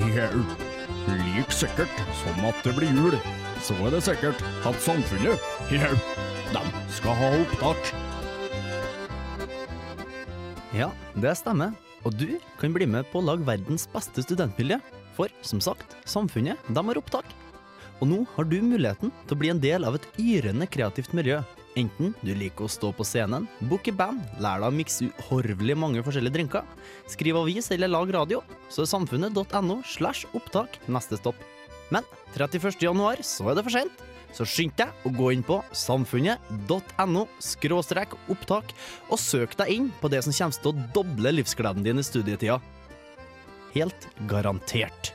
Jau. Like sikkert som at det blir jul, så er det sikkert at samfunnet, jau, de skal ha opptak. Ja, det stemmer. Og du kan bli med på å lage verdens beste studentmiljø. For som sagt, samfunnet de har opptak. Og nå har du muligheten til å bli en del av et yrende kreativt miljø. Enten du liker å stå på scenen, booke band, lære deg å mikse uhorvelig mange forskjellige drinker, skrive avis eller lag radio, så er samfunnet.no slash opptak neste stopp. Men 31. januar så er det for sent, så skynd deg å gå inn på samfunnet.no skråstrek opptak og søk deg inn på det som kommer til å doble livsgleden din i studietida. Helt garantert.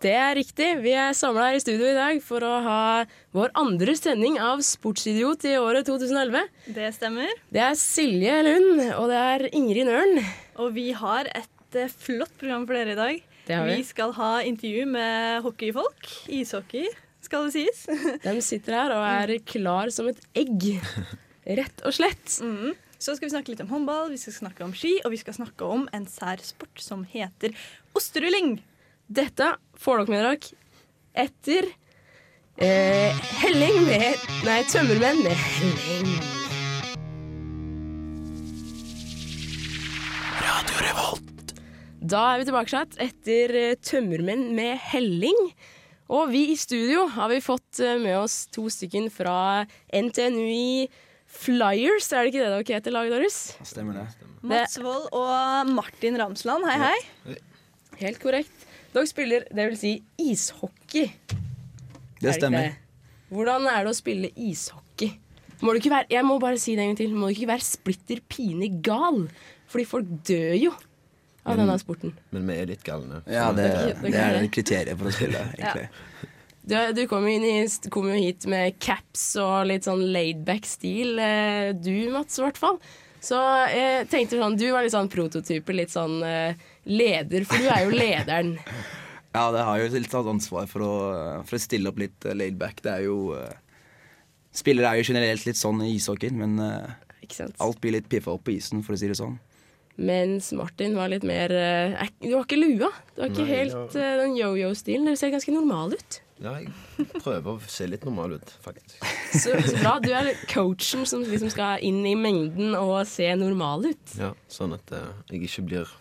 Det er riktig. Vi er samla her i studio i dag for å ha vår andre sending av Sportsidiot i året 2011. Det stemmer. Det er Silje Lund, og det er Ingrid Nøren. Og vi har et eh, flott program for dere i dag. Det har vi. Vi skal ha intervju med hockeyfolk. Ishockey, skal det sies. De sitter her og er klar som et egg. Rett og slett. Mm. Så skal vi snakke litt om håndball, vi skal snakke om ski, og vi skal snakke om en sær sport som heter osterulling. Dette får dere med dere etter eh, helling med Nei, tømmermenn med helling. Da er vi tilbake satt etter eh, tømmermenn med helling. Og vi i studio har vi fått eh, med oss to stykken fra NTNUI Flyers. Er det ikke det dere heter, laget deres? Stemmer det. Mats Wold og Martin Ramsland, hei hei. Helt korrekt. Dere spiller, det vil si, ishockey. Det stemmer. Hvordan er det å spille ishockey? Må du ikke være, jeg må bare si det en gang til. Må du ikke være splitter pine gal? Fordi folk dør jo av denne sporten. Men vi er litt galne. Ja, det, Det- det er kriteriet for å spille, egentlig. Du, du kom i, kom jo hit med caps og litt sånn laidback-stil. eh, Du, Mats, i hvert fall. Så jeg tenkte sånn, du var litt sånn prototype, litt sånn eh, leder, for du er jo lederen. Ja, det har jo litt tatt ansvar for å, for å stille opp litt uh, laid back. Det er jo uh, Spillere er jo generelt litt sånn i ishockeyen, men uh, Ikke sant? alt blir litt piffa opp på isen, for å si det sånn. Mens Martin var litt mer eh, er- Du har ikke lua. Du har ikke Nei, helt ja. den yo-yo-stilen. Dere ser ganske normal ut. Ja, jeg prøver å se litt normal ut, faktisk. Så, så bra. Du er coachen som liksom skal inn i mengden og se normal ut. Ja, Sånn at eh, jeg ikke blir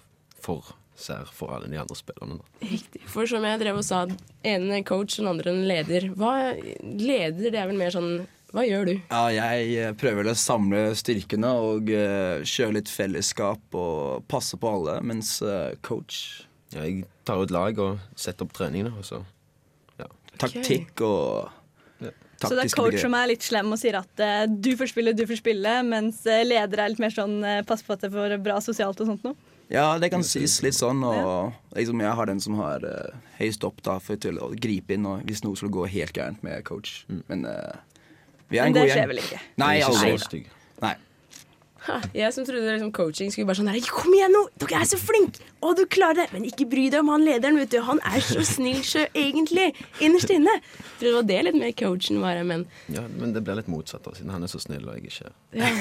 for sær for alle de andre spillerne. Riktig. For som jeg drev og sa, ene coach, den andre en leder. Hva, leder, det er vel mer sånn Hva gjør du? Ja, jeg uh, prøver vel å samle styrkene og uh, kjøre litt fellesskap og passe på alle, mens uh, coach Ja, jeg tar ut lag og setter opp treningene, og så Taktikk og Ja. Så det er coach begrep. som er litt slem og sier at uh, du får spille, du får spille, mens eh, leder er litt mer sånn eh, pass på at det får bra sosialt og sånt noe. Ja, det kan sies litt sånn, og liksom jeg har den som har uh, høyest opp da, for til å gripe inn og hvis noe skulle gå helt gærent med coach. Men uh, vi er Men en det skjer vel ikke. Nei, aldri. Nei. Jeg som trodde liksom coaching skulle være sånn der, Kom igjen nå! Dere er så flinke! Å, du klarer det! Men ikke bry deg om han lederen, vet du. Han er så snill sjø, egentlig. Innerst inne. Jeg trodde det var det litt mer coachen var, men Ja, men det ble litt motsatt, da, siden han er så snill og jeg ikke ja.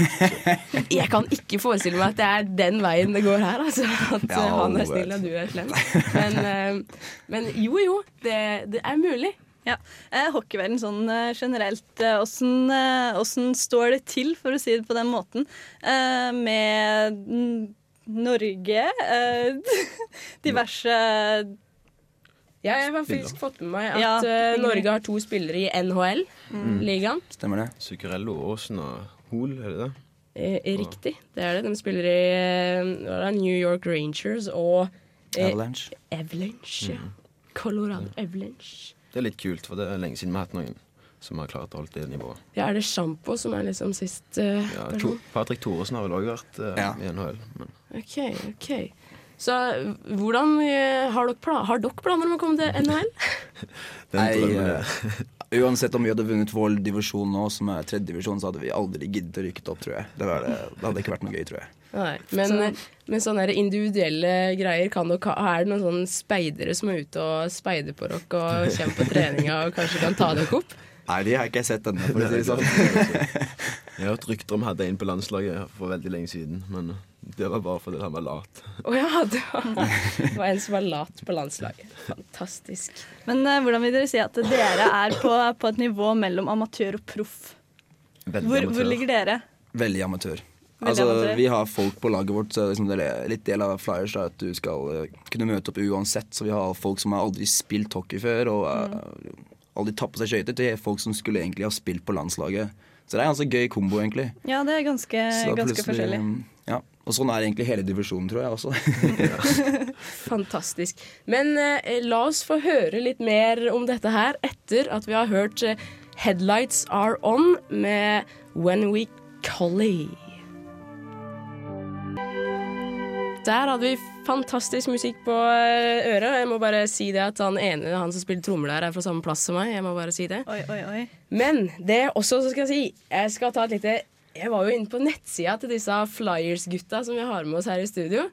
Jeg kan ikke forestille meg at det er den veien det går her, altså. At Ja, han er snill og du er slem. Men, eh, men jo jo, det, det er mulig. Ja. Eh, hockeyverden sånn eh, generelt, hvordan, åssen eh, står det til, for å si det på den måten, eh, med mm, Norge? Eh, diverse Ja, jeg har faktisk fått med meg at Ja, eh, Norge har to spillere i NHL-ligaen. Stemmer det? Zuccarello, Aasen og Hoel, er det det? Eh, riktig, det er det. De spiller i eh, hva er det, New York Rangers og eh, Avalanche. Avalanche. ja. Colorado Avalanche. Det er litt kult, for det er lenge siden vi har hatt noen som har klart å holde det nivået. Ja, er det Sjampo som er liksom sist uh, Ja, to, person? Patrick Thoresen har vel òg vært uh, Ja. i NHL. Men OK, OK. Så hvordan uh, har dere, har dere planer om å komme til NHL? Den Nei, drømmen eh, uansett om vi hadde vunnet vår divisjon nå, som er tredje divisjon, så hadde vi aldri giddet å rykke opp, tror jeg. Det, var det, det hadde ikke vært noe gøy, tror jeg. Nei, men, men sånne individuelle greier kan dere ha. Er det noen sånne speidere som er ute og speider på dere og kommer på treninga og kanskje kan ta dere opp? Nei, de har ikke jeg sett ennå, for å si det sånn. Jeg har hørt rykter om hadde en på landslaget for veldig lenge siden, men det var bare fordi han var lat. Å ja, det var, det var en som var lat på landslaget. Fantastisk. Men uh, hvordan vil dere si at dere er på, på et nivå mellom amatør og proff? Hvor, hvor ligger dere? Veldig amatør. Veldig Altså, amatør. Vi har folk på laget vårt, så liksom det er litt del av Flyers da, at du skal eh, kunne møte opp uansett. Så vi har folk som har aldri spilt hockey før, og aldri tatt på seg skøyter, til folk som skulle egentlig ha spilt på landslaget. Så det er en ganske gøy kombo, egentlig. Ja, det er ganske, ganske forskjellig. Ja. Og sånn er egentlig hele divisjonen, tror jeg også. Fantastisk. Men eh, la oss få høre litt mer om dette her etter at vi har hørt eh, 'Headlights Are On' med 'When We Collie'. Der hadde vi fantastisk musikk på eh, øret. Jeg må bare si det at han ene han som spiller trommer der, er fra samme plass som meg. Jeg må bare si det. Oi, oi, oi. Men det jeg også skal jeg si Jeg skal ta et lite Jeg var jo inne på nettsida til disse Flyers-gutta som vi har med oss her i studio.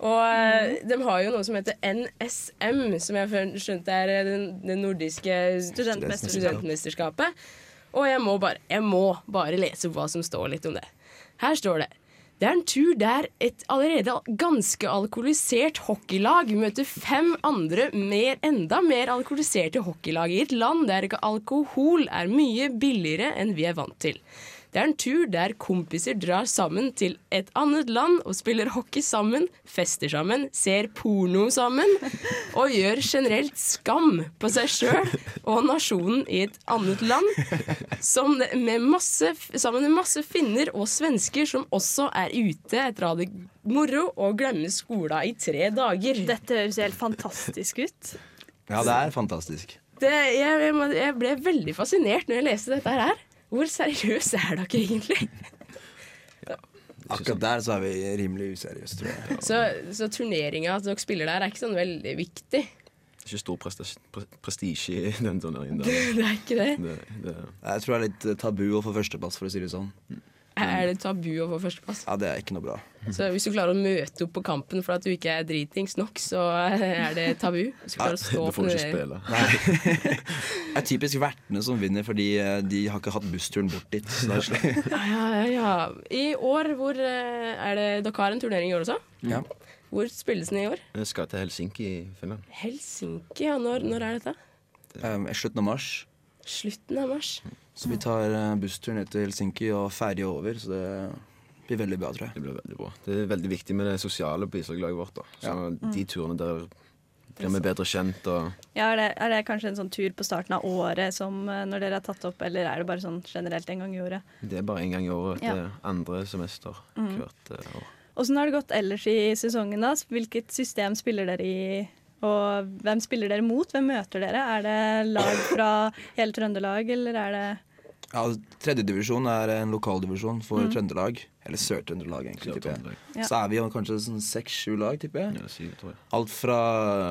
Og mm. de har jo noe som heter NSM, som jeg har skjønt er eh, det nordiske studentmesterskapet. studentmesterskapet. Og jeg må, bare, jeg må bare lese hva som står litt om det. Her står det det er en tur der et allerede ganske alkoholisert hockeylag møter fem andre mer, enda mer alkoholiserte hockeylag i et land der alkohol er mye billigere enn vi er vant til. Det er en tur der kompiser drar sammen til et annet land og spiller hockey sammen, fester sammen, ser porno sammen og gjør generelt skam på seg sjøl og nasjonen i et annet land. Som med masse, sammen med masse finner og svensker som også er ute etter å ha det moro og glemme skolen i tre dager. Dette høres helt fantastisk ut. Ja, det er fantastisk. Det, jeg, jeg, jeg ble veldig fascinert når jeg leste dette her. Hvor seriøse er dere egentlig? Akkurat der så er vi rimelig useriøse, tror jeg. Så, så turneringa at dere spiller der, er ikke sånn veldig viktig. Det er ikke stor prestisje i den turneringen. Det er ikke det. Det, det, Jeg tror det er litt tabu å få førsteplass, for å si det sånn. Er det tabu å få førsteplass? Ja, det er ikke noe bra. Så hvis du klarer å møte opp på kampen for at du ikke er dritings nok, så er det tabu. Hvis du klarer å stå det får du ikke det. spille. Det er typisk vertene som vinner, fordi eh, de har ikke hatt bussturen bort dit. Så det er slik. Ja, ja, ja. I år, hvor eh, er det Dere har en turnering i år også? Ja. Hvor spilles den i år? Jeg skal til Helsinki i Finland. Helsinki, ja. Når, når er dette? Um, slutten av mars. Slutten av mars. Så vi tar bussturen busstur ned til Helsinki og ferje over, så det blir veldig bra, tror jeg. Det blir veldig bra. Det er veldig viktig med det sosiale på ishockeylaget vårt. da. Så de turene der blir vi bedre kjent og Ja, er, det, er det kanskje en sånn tur på starten av året som eh, når dere har tatt opp, eller er det bare sånn generelt en gang i året? Det er bare en gang i året. Ja. Det er andre semester hvert eh, år. Åssen har det gått ellers i sesongen, da? Hvilket system spiller dere i? Og hvem spiller dere mot? Hvem møter dere? Er det lag fra hele Trøndelag, eller er det Ja, Tredjedivisjon er en lokaldivisjon for Trøndelag. Eller Sør-Trøndelag, egentlig. Sør jeg. Ja. Så er vi kanskje sånn seks-sju lag, tipper jeg. Ja, syv. Alt fra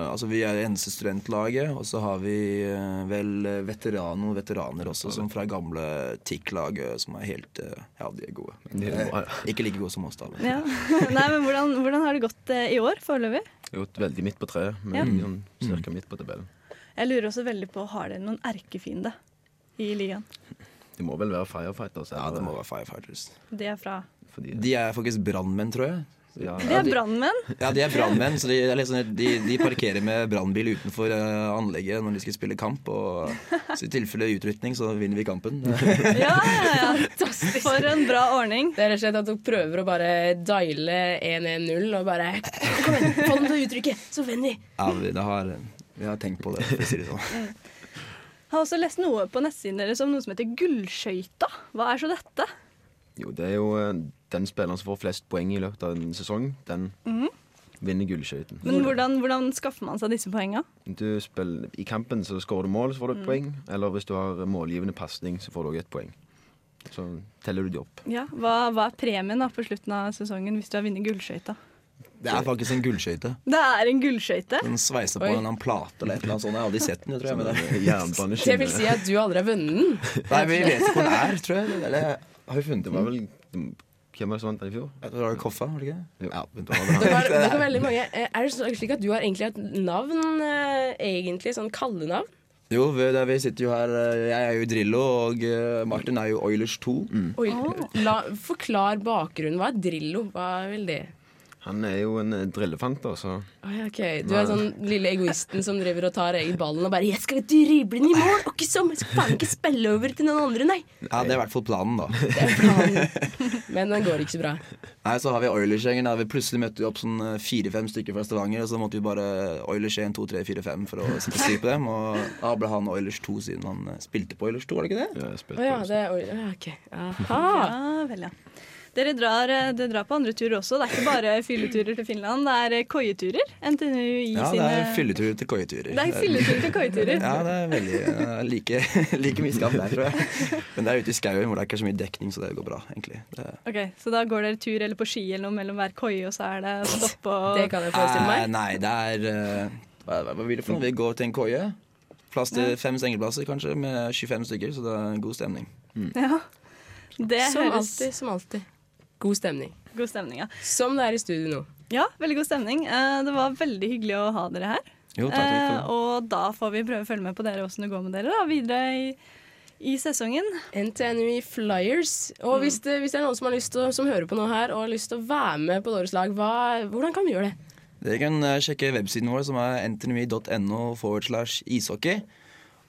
Altså, vi er det eneste studentlaget, og så har vi eh, vel veteran, noen veteraner også, som fra gamle TIC-laget, som er helt eh, Ja, de er gode. Men, De er eh, ikke like gode som oss, da. Men. Ja. Nei, men hvordan, hvordan har det gått i år foreløpig? Det har gått veldig midt på treet, men Ja. sånn cirka midt på tabellen. Jeg lurer også veldig på, har dere noen erkefiende i ligaen? Det må vel være firefighters? Ja, det må være Firefighters. De er fra Fordi, De er faktisk brannmenn, tror jeg. ja, De er brannmenn! Ja, de er brannmenn, så de, sånn, de, de parkerer med brannbil utenfor eh, anlegget når de skal spille kamp. Og, så i tilfelle utrykning, så vinner vi kampen. Ja, ja, ja. For en bra ordning. Det er rett og slett at dere prøver å bare diale 110 og bare Kom igjen, få dem til å uttrykke, så vinner vi! Ja, vi, det har, vi har tenkt på det, for å si det sånn. Jeg har også lest noe på nettsiden deres om noe som heter Gullskøyta. Hva er så dette? Jo, det er jo eh, den spilleren som får flest poeng i løpet av en sesong, den vinner gullskøyten. Men hvordan, hvordan skaffer man seg disse poengene? Du spiller, I kampen så skårer du mål, så får du et poeng. Eller hvis du har målgivende pasning, så får du òg et poeng. Så teller du de opp. Ja, hva, hva er premien da på slutten av sesongen hvis du har vunnet Gullskøyta? Det er faktisk en gullskøyte. Det er en gullskøyte. Den sveiser på Oi. en eller annen plate eller et eller annet sånt. Jeg har aldri sett den, tror jeg. Men det. Det vil si at du aldri har vunnet den. Nei, vi vet ikke hvor den er, tror jeg. Eller har vi funnet Det den? var vel Hvem var det som vant den i fjor? Jeg det var Koffa, var det ikke? Jo. Ja, Det var, det var veldig mange Eh, Er det slik at du har egentlig et navn, eh, egentlig sånn kallenavn? Jo, vi, vi sitter jo her eh, Jeg er jo Drillo, og Martin er jo Oilers 2. Oi, la, forklar bakgrunnen. Hva er Drillo? Hva vil det? Han er jo en eh, drillefant, altså. så Oi, ok, Du er sånn lille egoisten som driver og tar egen ballen og bare 'Jeg skal drible den i mål, og ikke som, jeg skal faen ikke spille over til noen andre', nei. Ja, Det er i hvert fall planen, da. Det er planen. Men den går ikke så bra. Nei, Så har vi Oilers-gjengen. Vi plutselig møtte vi opp sånn eh, fire-fem stykker fra Stavanger. Og så måtte vi bare Oilers 1, 2, 3, 4, 5 for å sette styr på dem. Og da ble han Oilers 2 siden han eh, spilte på Oilers 2, var det ikke det? ja, jeg spilte oh, ja, på det er oi, ja, ok. Aha. Ja vel, ja. Dere drar, eh, dere drar på andre turer også. Det er ikke bare fylleturer til Finland, det er eh, koieturer. NTNU i Ja, det er fylleturer til koieturer. Det er fylleturer til koieturer. Ja, det er veldig uh, like, like mye skam der, tror jeg. Men det er ute i skauen hvor det er ikke så mye dekning, så det går bra, egentlig. Det, Ok, Så da går dere tur eller på ski eller noe mellom hver koie, og så er det stopp og Det kan jeg forestille Eh, meg. nei, det er uh, hva, hva vil det for noe? Vi går til en koie. Plass til fem sengeplasser, kanskje, med 25 stykker, så det er en god stemning. Ja. Det Som høres alltid, som alltid. God stemning. god stemning, ja. Som det er i studio nå. Ja, veldig god stemning. Eh, Det var veldig hyggelig å ha dere her. Jo, takk, takk Eh. Og da får vi prøve å følge med på dere åssen det går med dere da, videre i, i sesongen. NTNU i Flyers. Og hvis det, hvis det er noen som, har lyst til, å- som hører på noe her og har lyst til å være med på deres lag, hva, hvordan kan vi gjøre det? Dere kan eh, sjekke websiden vår, som er ntnui.no forward slash ishockey.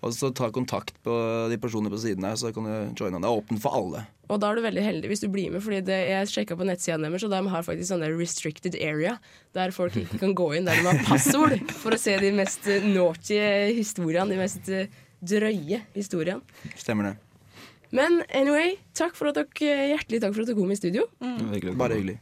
Og så ta kontakt på de personene på siden her, så kan du joine. Det er åpent for alle. Og da er du veldig heldig hvis du blir med, fordi det, jeg sjekka på nettsida deres, og de har faktisk sånn der restricted area, der folk ikke kan gå inn, der de har passord for å se de mest eh, naughty historiene, de mest eh, drøye historiene. Stemmer det. Men anyway, takk for at dere, hjertelig takk for at dere kom i studio. Mm. Bare hyggelig.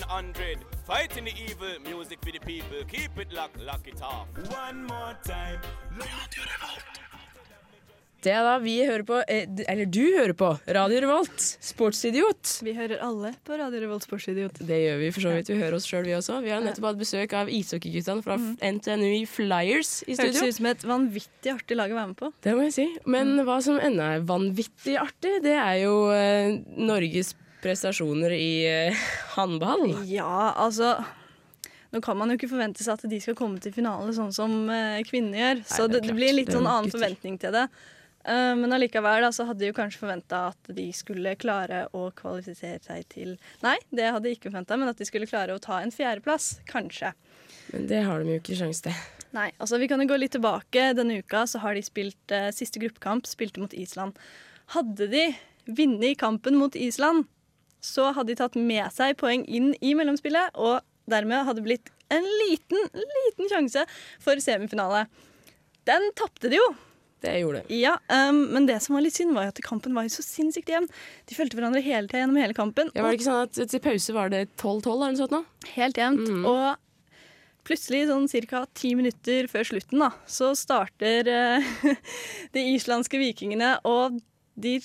100. Fighting the evil, music for the people. Keep it locked, lock it off. One more time. Det er da vi hører på, eh, eller du hører på, Radio Revolt, Sportsidiot. Vi hører alle på Radio Revolt Sportsidiot. Det gjør vi for så vidt. Vi hører oss sjøl, vi også. Vi har nettopp hatt besøk av ishockeyguttene fra NTNU i Flyers i Hørtes studio. ut som et vanvittig artig lag å være med på. Det må jeg si. Men hva som ennå er vanvittig artig, det er jo eh, Norges prestasjoner i eh, håndball. Ja, altså Nå kan man jo ikke forvente seg at de skal komme til finale sånn som kvinner kvinnene gjør. Så det det, blir litt sånn annen gutter. forventning til det. Uh, men allikevel da, så hadde de jo kanskje forventa at de skulle klare å kvalifisere seg til Nei, det hadde de ikke forventa, men at de skulle klare å ta en fjerdeplass. Kanskje. Men det har de jo ikke sjanse til. Nei, altså Vi kan jo gå litt tilbake. Denne uka så har de spilt uh, siste gruppekamp, spilte mot Island. Hadde de vunnet kampen mot Island, så hadde de tatt med seg poeng inn i mellomspillet, og dermed hadde blitt en liten, liten sjanse for semifinale. Den tapte de jo. Det gjorde de. Ja, um, Men det som var litt synd, var at kampen var jo så sinnssykt jevn. De fulgte hverandre hele tida gjennom hele kampen. Ja, var det ikke sånn at til pause var det 12-12 eller noe sånt nå? Helt jevnt. Og plutselig, sånn ca. ti minutter før slutten, da, så starter uh, de islandske vikingene, og de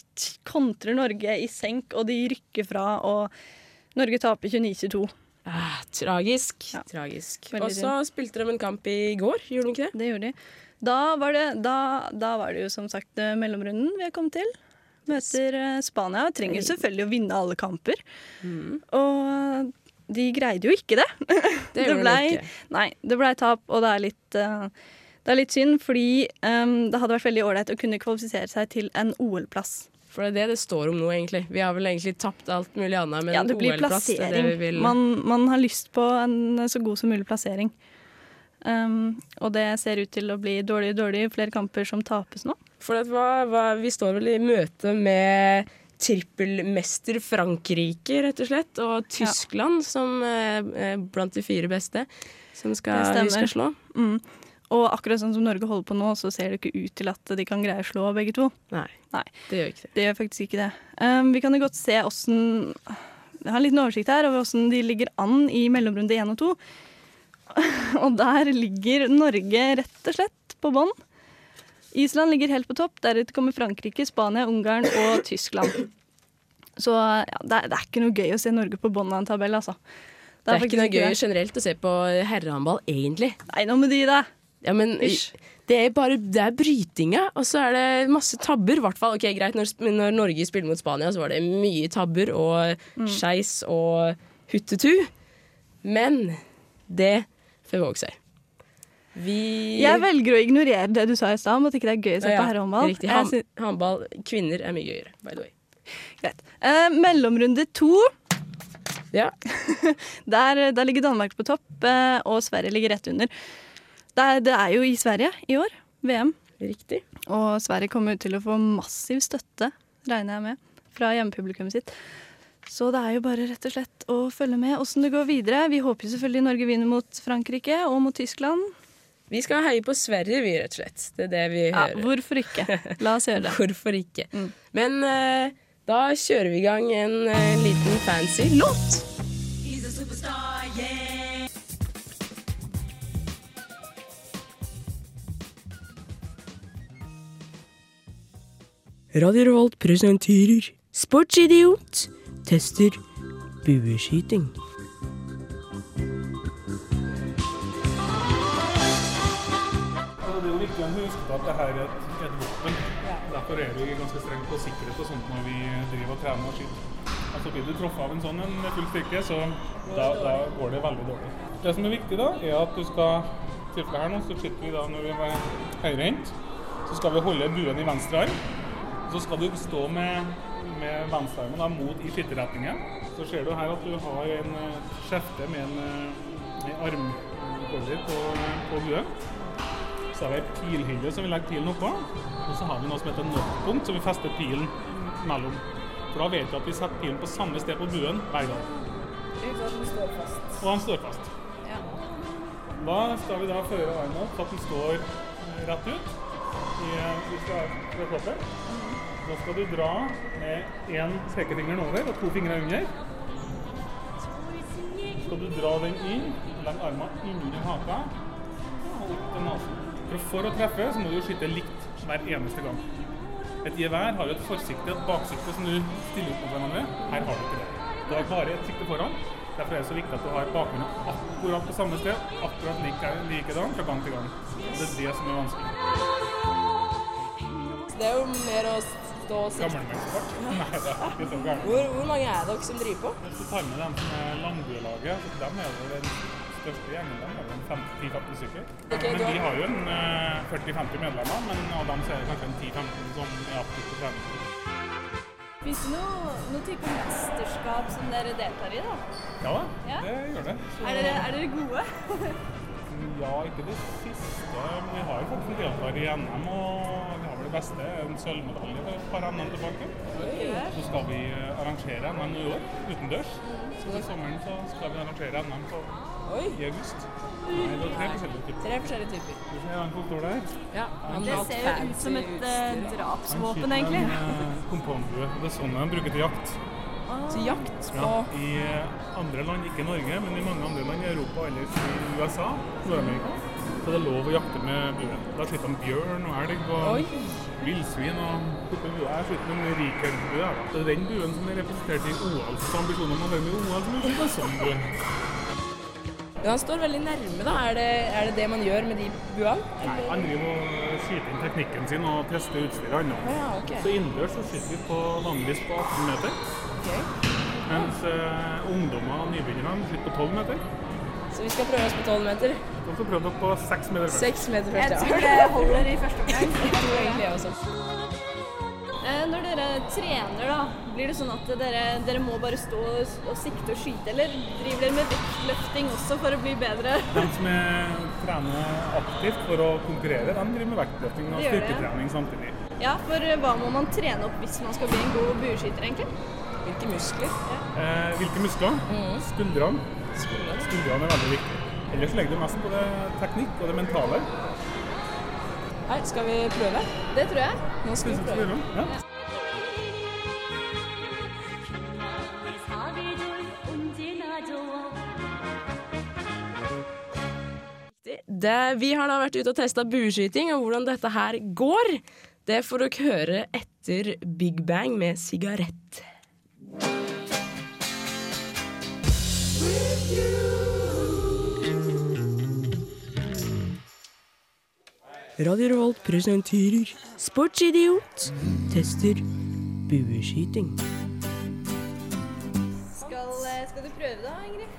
kontrer Norge i senk, og de rykker fra, og Norge taper 29-22. Ah, tragisk. Ja. Tragisk. Og så spilte de en kamp i går, gjorde de ikke det? Det gjorde de. Da var det, da, da var det jo som sagt eh, mellomrunden vi har kommet til. Møter Spania. Spania. Trenger selvfølgelig å vinne alle kamper. Og de greide jo ikke det. Det gjorde de ikke. Nei, det blei tap, og det er litt eh, det er litt synd, fordi um, det hadde vært veldig ålreit å kunne kvalifisere seg til en OL-plass. For det er det det står om nå, egentlig. Vi har vel egentlig tapt alt mulig annet, men Ja, det blir OL-plass det er det vi vil. Man, man har lyst på en så god som mulig plassering. Um, og det ser ut til å bli dårlig og dårlig. Flere kamper som tapes nå. For at hva, hva, vi står vel i møte med trippelmester Frankrike, rett og slett, og Tyskland som eh, er blant de fire beste som skal, Det vi skal slå. Mm. Og akkurat sånn som Norge holder på nå, så ser det ikke ut til at de kan greie å slå begge to. Nei, Nei. det gjør ikke det. Det gjør faktisk ikke det. Um, vi kan jo godt se åssen Jeg har en liten oversikt her over åssen de ligger an i mellomrunde én og to. og der ligger Norge rett og slett på bånn. Island ligger helt på topp. Deretter kommer Frankrike, Spania, Ungarn og Tyskland. Så ja, det, er, det er ikke noe gøy å se Norge på bånn av en tabell, altså. Det er ikke noe gøy generelt å se på herrehåndball, egentlig. Nei, nå med de, da. Ja, men Ish. det er bare det er brytinga, og så er det masse tabber. Hvert fall, ok, greit, når, når Norge spiller mot Spania, så var det mye tabber og Mm. skeis og huttetu. Men det får våge seg. Vi Jeg velger å ignorere det du sa i stad om at ikke det er gøy å se Ja, på herrehåndball. Riktig. Ham, håndball kvinner er mye gøyere, by the way. Greit. Eh, mellomrunde to. Ja. Der, der ligger Danmark på topp, eh, og Sverige ligger rett under. Det er, det er jo i Sverige i år, VM. Riktig. Og Sverige kommer til å få massiv støtte, regner jeg med, fra hjemmepublikummet sitt. Så det er jo bare rett og slett å følge med åssen det går videre. Vi håper jo selvfølgelig Norge vinner mot Frankrike og mot Tyskland. Vi skal heie på Sverige, vi, rett og slett. Det er det vi Ja, hører. hvorfor ikke? La oss gjøre det. Hvorfor ikke? Mm. Men uh, da kjører vi i gang en uh, liten fancy låt. Radio Revolt presenterer Sportsidiot tester bueskyting. Det er jo viktig å huske på at det her er et, et våpen. Derfor er vi ganske strenge på sikkerhet og sånt når vi driver og trener og skyter. Altså Blir du truffet av en sånn en med full styrke, så da, da går det veldig dårlig. Det som er viktig, da, er at du skal tilfelle her nå, så skyter vi da når vi er høyrehendt. Så skal vi holde buen i venstre arm. Så skal du stå med, med venstrearmen da, mot i skytterretningen. Så ser du her at du har en eh, skjefte med en, eh, en armholder på, på huet. Så har vi ei pilhylle som vi legger pilen oppå. Og så har vi noe som heter knockpunkt, som vi fester pilen mellom. For da vet vi at vi setter pilen på samme sted på buen hver gang. Og den står fast. Da skal vi da føre armen opp så at den står eh, rett ut i, i fra- fra kroppen. Da skal du dra med én pekefinger over og to fingre under. Så skal du dra den inn, Legg armene innunder haka og opp til nesen. For, for å treffe så må du skyte likt hver eneste gang. Et gevær har jo et forsiktig og et baksikte som du stiller opp mot hverandre. Her har du ikke det. Du har bare et sikte foran. Derfor er det så viktig at du har bakgrunnen akkurat på samme sted, akkurat like, likedan fra gang til gang. Det er det som er vanskelig. Det er jo mer å stå og sikte. Gammelmannssport? Nei, er ikke så gærent. Hvor, hvor mange er dere som driver på? Hvis du tar med dem som er langbuelaget, så dem er jo den største gjengen. Dem er vel 10-15 stykker. Okay, men du har- vi har jo en eh, 40-50 medlemmer, men av dem så er det kanskje en 10-15 som er aktive på trening. Fins det noe, noe type mesterskap som dere deltar i, da? Ja da, Ja. det gjør det. Så- Er dere, er dere gode? Ja, ikke det siste, men vi har jo folk som deltar i NM, og beste, en sølvmedalje for et par andre tilbake. Så skal vi eh, arrangere NM i år, utendørs. Så til sommeren så skal vi arrangere NM på, Oi. i august. Nei, det er tre forskjellige typer. Tre forskjellige typer. Du ser han som står der. Ja, han Det ser jo ut som et uh, drapsvåpen, Han egentlig. skyter en eh. Det er sånn de bruker til jakt. Til jakt på Ja, I andre land, ikke Norge, men i mange andre land i Europa eller i USA, Nord-Amerika, så er det lov å jakte med bue. Da skyter de bjørn og elg og Oi. Villsvin og. Jeg skyter med en Riker-bue. Det er den buen som er representert i OL. ambisjoner om å være med i OL, som er en sånn bue. Han står veldig nærme, da. Er det, er det det man gjør med de buene? Nei, han driver og skyter inn teknikken sin og tester utstyret Å ja, okay. Så innendørs så skyter vi på vanligvis på 18 meter. Okay. Mens eh, ungdommer og nybegynnere skyter på 12 meter. Så vi skal prøve oss på 12 meter. Og skal prøve dere på 6 meter først. 6 meter Jeg tror det holder i første omgang. Jeg tror egentlig jeg også. Eh, Når dere trener, da, blir det sånn at dere, dere må bare stå og sikte og skyte, eller driver dere med vektløfting også for å bli bedre? De som er, trener aktivt for å konkurrere, de driver med vektløfting og ja. styrketrening samtidig. Ja, for eh, hva må man trene opp hvis man skal bli en god bueskytter, egentlig? Hvilke muskler? Eh, hvilke muskler? Mm. Skuldrene. Skuldrene er veldig viktig. Ellers legger du mest på det teknikk og det mentale. Nei, skal vi prøve? Det tror jeg. Nå skal vi prøve. Ja. Det, vi har da vært ute og testa bueskyting, og hvordan dette her går, det får dere høre etter Big Bang med sigarett. Radio Revolt presenterer Sportsidiot tester bueskyting. Skal, eh, skal du prøve da, Ingrid?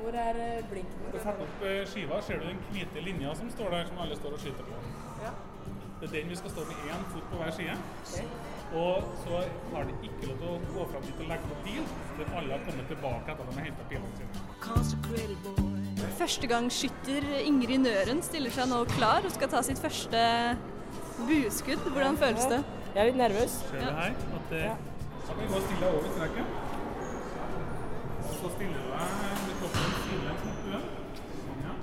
hvor er blinken? Når du setter opp eh, skiva, ser du den hvite linja som står der, som alle står og skyter på. Ja. Det er den vi skal stå med én fot på hver side. Og så har de ikke lov til å gå fram dit og legge på bil før alle har kommet tilbake etter at de har henta pilene sine. Førstegangsskytter Ingrid Nøren stiller seg nå klar og skal ta sitt første bueskudd. Hvordan føles det? Jeg er litt nervøs. Ser du her at eh, Så kan vi gå stille over streken. Så stiller du deg med kroppen stille mot buen. Sånn, ja.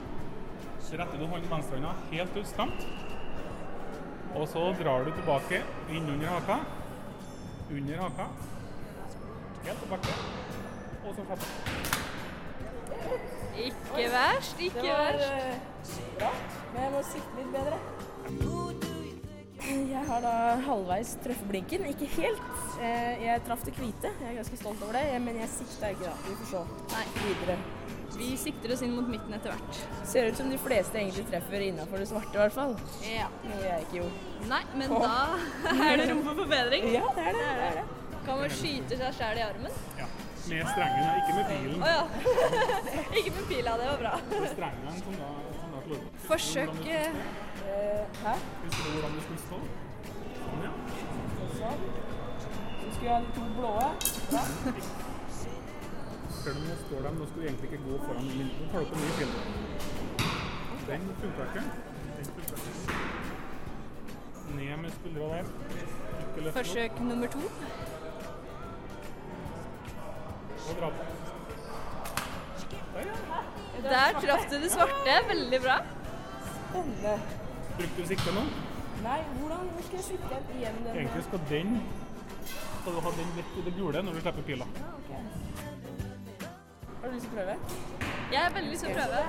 Så retter du hånden venstrehånda helt ut stramt. Og så drar du tilbake inn under haka. Under haka. Helt tilbake. Og så fatter Ikke verst, ikke verst. bra, men jeg må sikte litt bedre. Jeg har da halvveis truffet blinken, ikke helt. Eh, Jeg traff det hvite, jeg er ganske stolt over det, men jeg sikta ikke da. Vi får se Nei. videre. Vi sikter oss inn mot midten etter hvert. Ser ut som de fleste egentlig treffer innafor det svarte, i hvert fall. Ja. Noe jeg ikke gjorde. Nei, men da er det rom for forbedring. Ja, det er det. det, er det. Kan man skyte seg sjæl i armen? Ja. Med strengen, ikke med pilen. Å ja. ikke med pila, det var bra. Det er strengen som da, som da slår. Forsøk eh, Eh, Hæ? Husker du hvordan du skulle stå? Sånn, ja. Sånn. Så skulle jeg ha de to blåe. Bra. Selv du nå står de, nå skal du egentlig ikke gå foran min. Nå tar du på ny film. Den funka ikke. Ned med skuldra der. Ikke løfte opp. forsøk nummer to. Og dra på. Der, ja. Der traff du det svarte. Veldig bra. Spennende. Brukte du sikte nå? Nei, hvordan hvor skal jeg sikte den igjen? Den Egentlig skal den skal du ha den rett i det gule når du slipper pila. Har du lyst til å prøve? Jeg har veldig lyst til å prøve.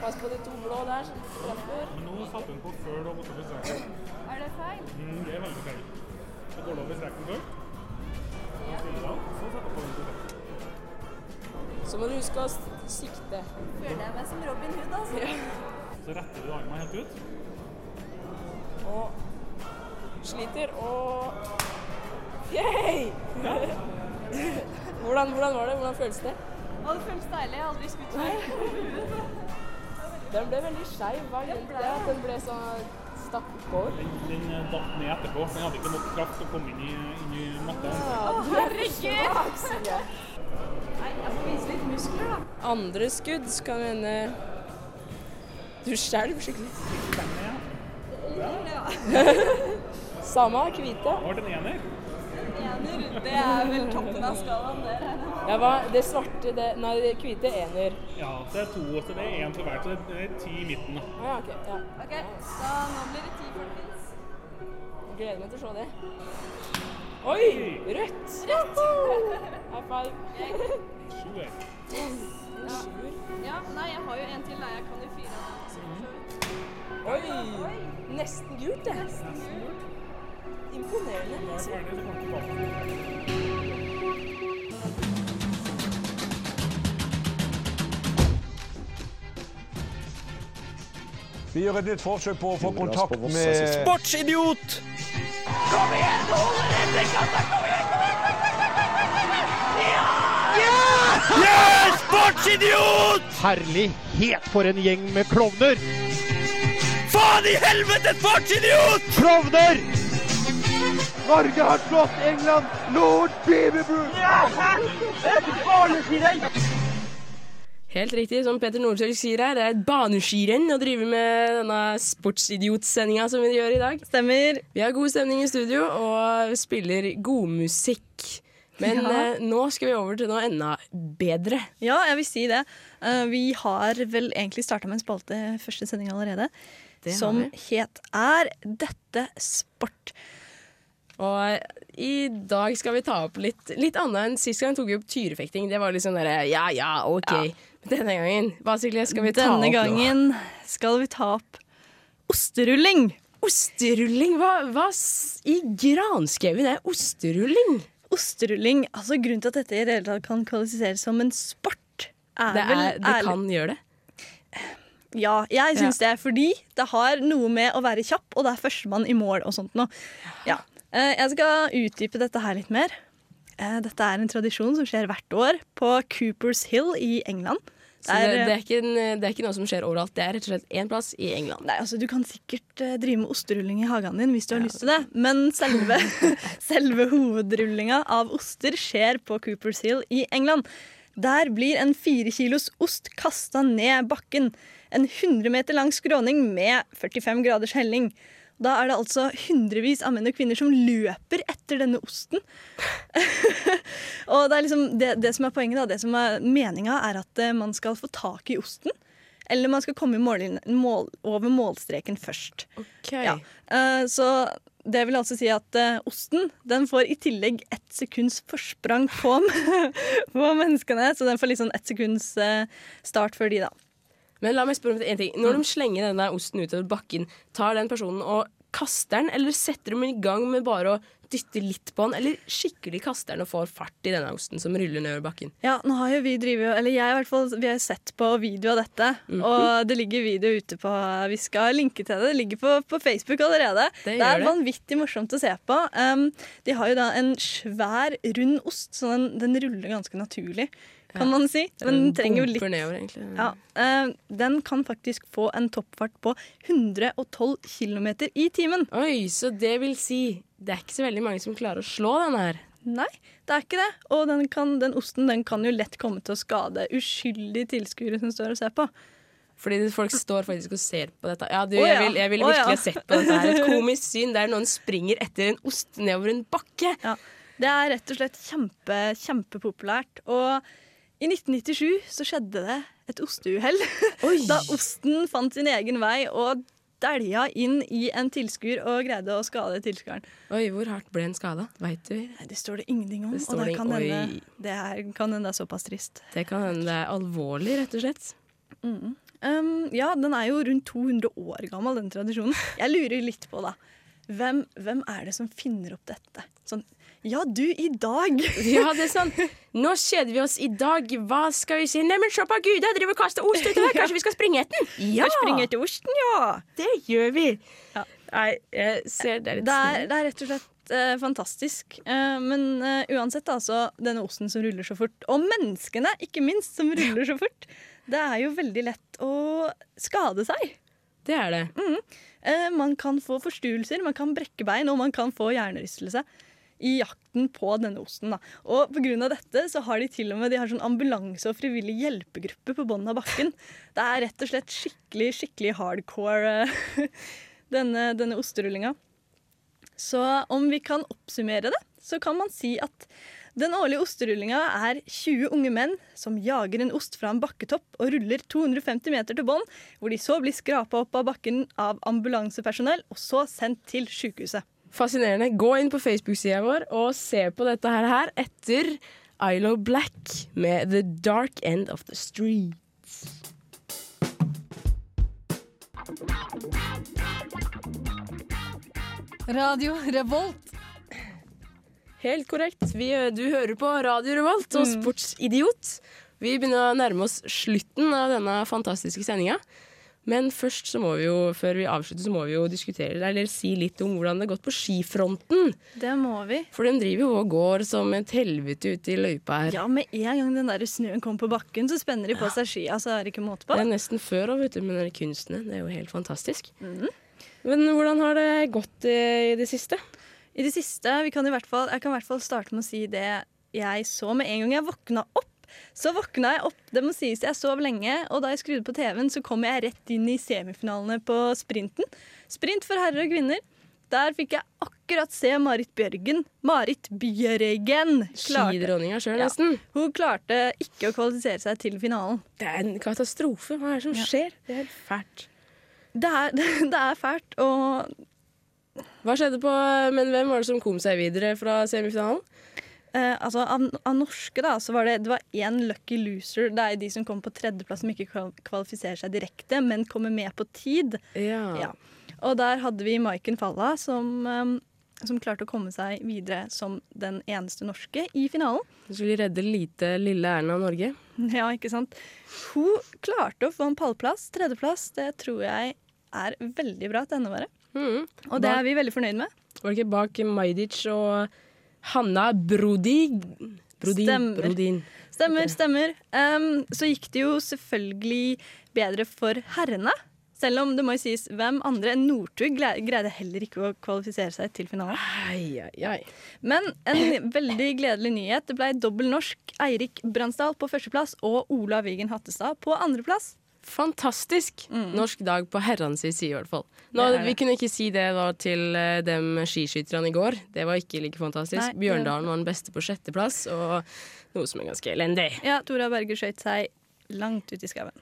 Pass på de to blå der. som treffer. Men nå satte hun på før du har gått over streken. Er det feil? Mm, det er veldig feil. Så går du over streken før. Du av, så setter du på den til streken. Så må du huske å sikte. Føler jeg meg som Robin Hood, altså. Så retter du armen helt ut. Og sliter og Yay! hvordan, hvordan var det? Hvordan føles det? Og det føles deilig. Jeg har aldri skutt før. Den ble veldig skeiv. Hva er det? At den ble så stakk på? Den, den eh, datt ned etterpå. Den hadde ikke nok kraft til å komme inn i, inn i matta. herregud! Nei, jeg får vise litt muskler, da. Andre skudd skal hende Du skjelver skikkelig. Ja. Samme, hvite. Var det en ener? En Ener, det er vel toppen av skalaen, det. regner. Ja, hva? Det svarte, det Nei, det hvite ener. Ja, det er to, så det er én til hvert. Så det er ti i midten. da. Å ja, OK. Ja. Ok, så nå blir det ti, folkens. Gleder meg til å se det. Oi! Rødt! Rødt! High five. Sju er. Ja. ja, nei, jeg har jo en til. Nei, jeg kan jo fire. Oi! Nesten gult, det. Imponerende. Da er altså. Vi gjør et nytt forsøk på å få kontakt med Sportsidiot! Kom igjen! Ja, Sportsidiot! Herlighet, for en gjeng med klovner! Faen i helvete, sportsidiot! Klovner! Norge har slått England! Lord Beaverbrook! Helt riktig, som Peter Northug sier her, det er et baneskirenn å drive med denne sportsidiot-sendinga som vi gjør i dag. Stemmer. Vi har god stemning i studio og spiller godmusikk. Men Ja. eh, nå skal vi over til noe enda bedre. Ja, jeg vil si det. Uh, vi har vel egentlig starta med en spalte første sending allerede. Som vi. het Er dette sport? Og i dag skal vi ta opp litt, litt annet enn sist gang tok vi opp tyrefekting. Det var litt sånn derre ja ja, OK. Ja. Denne gangen, hva Silje, skal vi ta Denne opp nå? gangen skal vi ta opp osterulling. Osterulling? Hva, hva i granskauen er osterulling? Osterulling, altså Grunnen til at dette i det hele tatt kan kvalifiseres som en sport, er Det, vel er, det ærlig- kan gjøre det. Ja, jeg syns det. Fordi det har noe med å være kjapp, og det er førstemann i mål og sånt noe. Ja. Eh, Jeg skal utdype dette her litt mer. Eh, Dette er en tradisjon som skjer hvert år på Coopers Hill i England. Så det, det, er ikke en, det er ikke noe som skjer overalt. Det er rett og slett én plass i England. Nei, altså Du kan sikkert eh, drive med osterulling i hagen din hvis du har lyst til det, men selve, selve hovedrullinga av oster skjer på Coopers Hill i England. Der blir en fire kilos ost kasta ned bakken. En 100 meter lang skråning med 45 graders helling. Da er det altså hundrevis av menn og kvinner som løper etter denne osten. og det, er liksom det, det som er poenget, da, det som er meninga, er at eh, man skal få tak i osten. Eller man skal komme i mål, mål, over målstreken først. Ja. Uh, så det vil altså si at uh, osten den får i tillegg ett sekunds forsprang på, på menneskene. Så den får liksom ett sekunds uh, start før de, da. Men la meg spørre om en ting. Når de slenger denne osten utover bakken, tar den personen og kaster den, eller setter de i gang med bare å dytte litt på den, eller skikkelig kaster den og får fart i denne osten som ruller nedover bakken? Ja, nå har jo vi drivet, eller jeg i hvert fall, vi har sett på video av dette. Mhm. Og det ligger video ute på Vi skal linke til det. Det ligger på, på Facebook allerede. Det Det, er det. vanvittig morsomt å se på. Um, de har jo da en svær, rund ost, så den, den ruller ganske naturlig, kan man si. Men Den trenger jo litt nedover, ja, eh, Den kan faktisk få en toppfart på 112 km i timen. Oi, så det vil si det er ikke så veldig mange som klarer å slå denne her. Nei, det er ikke det. Og den, kan, den osten den kan jo lett komme til å skade uskyldige tilskuere som står og ser på. Fordi folk står faktisk og ser på dette. Ja, du, jeg ja. vil, jeg vil virkelig virkelig ja. ha sett på dette her. Et komisk syn der noen springer etter en ost nedover en bakke. Ja, det er rett og slett kjempe, kjempepopulært. Og i 1997 så skjedde det et osteuhell. Da osten fant sin egen vei og dælja inn i en tilskuer og greide å skade tilskueren. Oi, hvor hardt ble den skada? Veit du? Nei, Det står det ingenting om. Det og det kan hende det er, kan hende er såpass trist. Det kan hende det er alvorlig, rett og slett. Mm. Um, ja, den er jo rundt 200 år gammel, den tradisjonen. Jeg lurer litt på, da. Hvem, hvem er det som finner opp dette? Sånn Ja, du, i dag! Ja, det er sånn. Nå kjeder vi oss i dag. Hva skal vi si? Neimen, se på Gud, jeg driver og kaster ost utover. Kanskje vi skal springe etter den? Ja! springe etter osten, ja! Det gjør vi. Nei, jeg ser det er litt Det er, det er rett og slett eh, fantastisk. Eh, men eh, uansett, altså, denne osten som ruller så fort, og menneskene, ikke minst, som ruller så fort, det er jo veldig lett å skade seg. Det er det. Mm. Man kan få forstuelser, man kan brekke bein, og man kan få hjernerystelse i jakten på denne osten. Da. Og av dette så har de til og med de har sånn ambulanse og frivillig hjelpegruppe på bunnen av bakken. Det er rett og slett skikkelig, skikkelig hardcore, eh, denne, denne osterullinga. Så om vi kan oppsummere det, så kan man si at den årlige osterullinga er 20 unge menn som jager en ost fra en bakketopp og ruller 250 meter til bånn, hvor de så blir skrapa opp av bakken av ambulansepersonell og så sendt til sykehuset. Fascinerende. Gå inn på Facebook-sida vår og se på dette her, etter Ilo Black med The Dark End of the Streets. Radio Revolt. Helt korrekt. Vi, du hører på Radio Revolt og Mm. Sportsidiot. Vi begynner å nærme oss slutten av denne fantastiske sendinga. Men først, så må vi jo, før vi avslutter, så må vi jo diskutere eller si litt om hvordan det har gått på skifronten. Det må vi. For den driver jo og går som et helvete ute i løypa her. Ja, med en gang den der snøen kommer på bakken, så spenner de på seg skia, så er det ikke måte på. Det er nesten før òg, vet du, med den kunsten. Det er jo helt fantastisk. Mm. Men hvordan har det gått i det siste? I det siste, vi kan i hvert fall, Jeg kan i hvert fall starte med å si det jeg så med en gang jeg våkna opp. Så våkna jeg opp, det må sies jeg sov lenge, og da jeg skrudde på TV-en, så kom jeg rett inn i semifinalene på sprinten. Sprint for herrer og kvinner. Der fikk jeg akkurat se Marit Bjørgen. Marit Bjørgen! Skidronninga sjøl, Ja. nesten. Hun klarte ikke å kvalifisere seg til finalen. Det er en katastrofe. Hva er det som Ja. skjer? Det er helt fælt. Det er, det er fælt, og Hva skjedde på Men hvem var det som kom seg videre fra semifinalen? Eh, altså, av, av norske da, så var det, det var én lucky loser. Det er de som kommer på tredjeplass, som ikke kvalifiserer seg direkte, men kommer med på tid. Ja. Ja. Og der hadde vi Maiken Falla, som, um, som klarte å komme seg videre som den eneste norske i finalen. Så skulle redde lite lille Erna Norge. Ja, ikke sant. Hun klarte å få en pallplass. Tredjeplass, det tror jeg er veldig bra til henne våre. Mm. Og det er vi veldig fornøyd med. Var det ikke bak Majdic og Hanna Brodig Brodin. Stemmer. Brodin. Stemmer, stemmer. Um, så gikk det jo selvfølgelig bedre for herrene. Selv om det må jo sies hvem andre enn Northug greide heller ikke å kvalifisere seg til finalen. Ai, ai, ai. Men en veldig gledelig nyhet. Det ble dobbel norsk. Eirik Bransdal på førsteplass og Ola Vigen Hattestad på andreplass. Fantastisk norsk dag på herrenes side, i hvert fall. Nå, Mm. Det det. vi kunne ikke si det da til uh, dem skiskytterne i går. Det var ikke like fantastisk. Nei, Bjørndalen var den beste på sjetteplass, og noe som er ganske elendig. Ja, Tora Berger skøyt seg langt ut i skauen.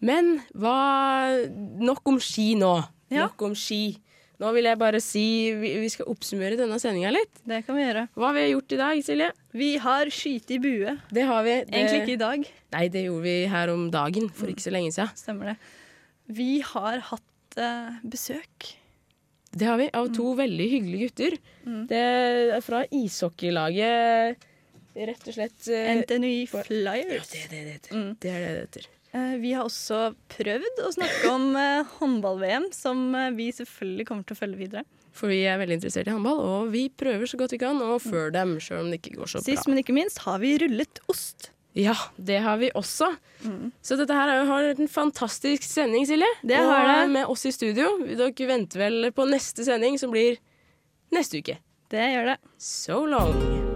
Men hva Nok om ski nå. Ja. Nok om ski. Nå vil jeg bare si vi, vi skal oppsummere denne sendinga litt. Det kan vi gjøre. Hva har vi gjort i dag, Silje? Vi har skyte i bue. Det har vi. Det, Egentlig ikke i dag. Nei, det gjorde vi her om dagen for ikke så lenge siden. Stemmer det. Vi har hatt uh, besøk. Det har vi, av to veldig hyggelige gutter. Det er fra ishockeylaget Rett og slett uh, NTNUI Flyers. Ja, det er det det heter. Mm. Det er det det heter. Eh, Vi har også prøvd å snakke om eh, håndball-VM, som eh, vi selvfølgelig kommer til å følge videre. For vi er veldig interessert i håndball, og vi prøver så godt vi kan å føre dem, selv om det ikke går så bra. Sist, men ikke minst har vi rullet ost. Ja, det har vi også. Så dette her er jo- har vært en fantastisk sending, Silje. Det og har det. med oss i studio. Dere venter vel på neste sending, som blir neste uke. Det gjør det. So long.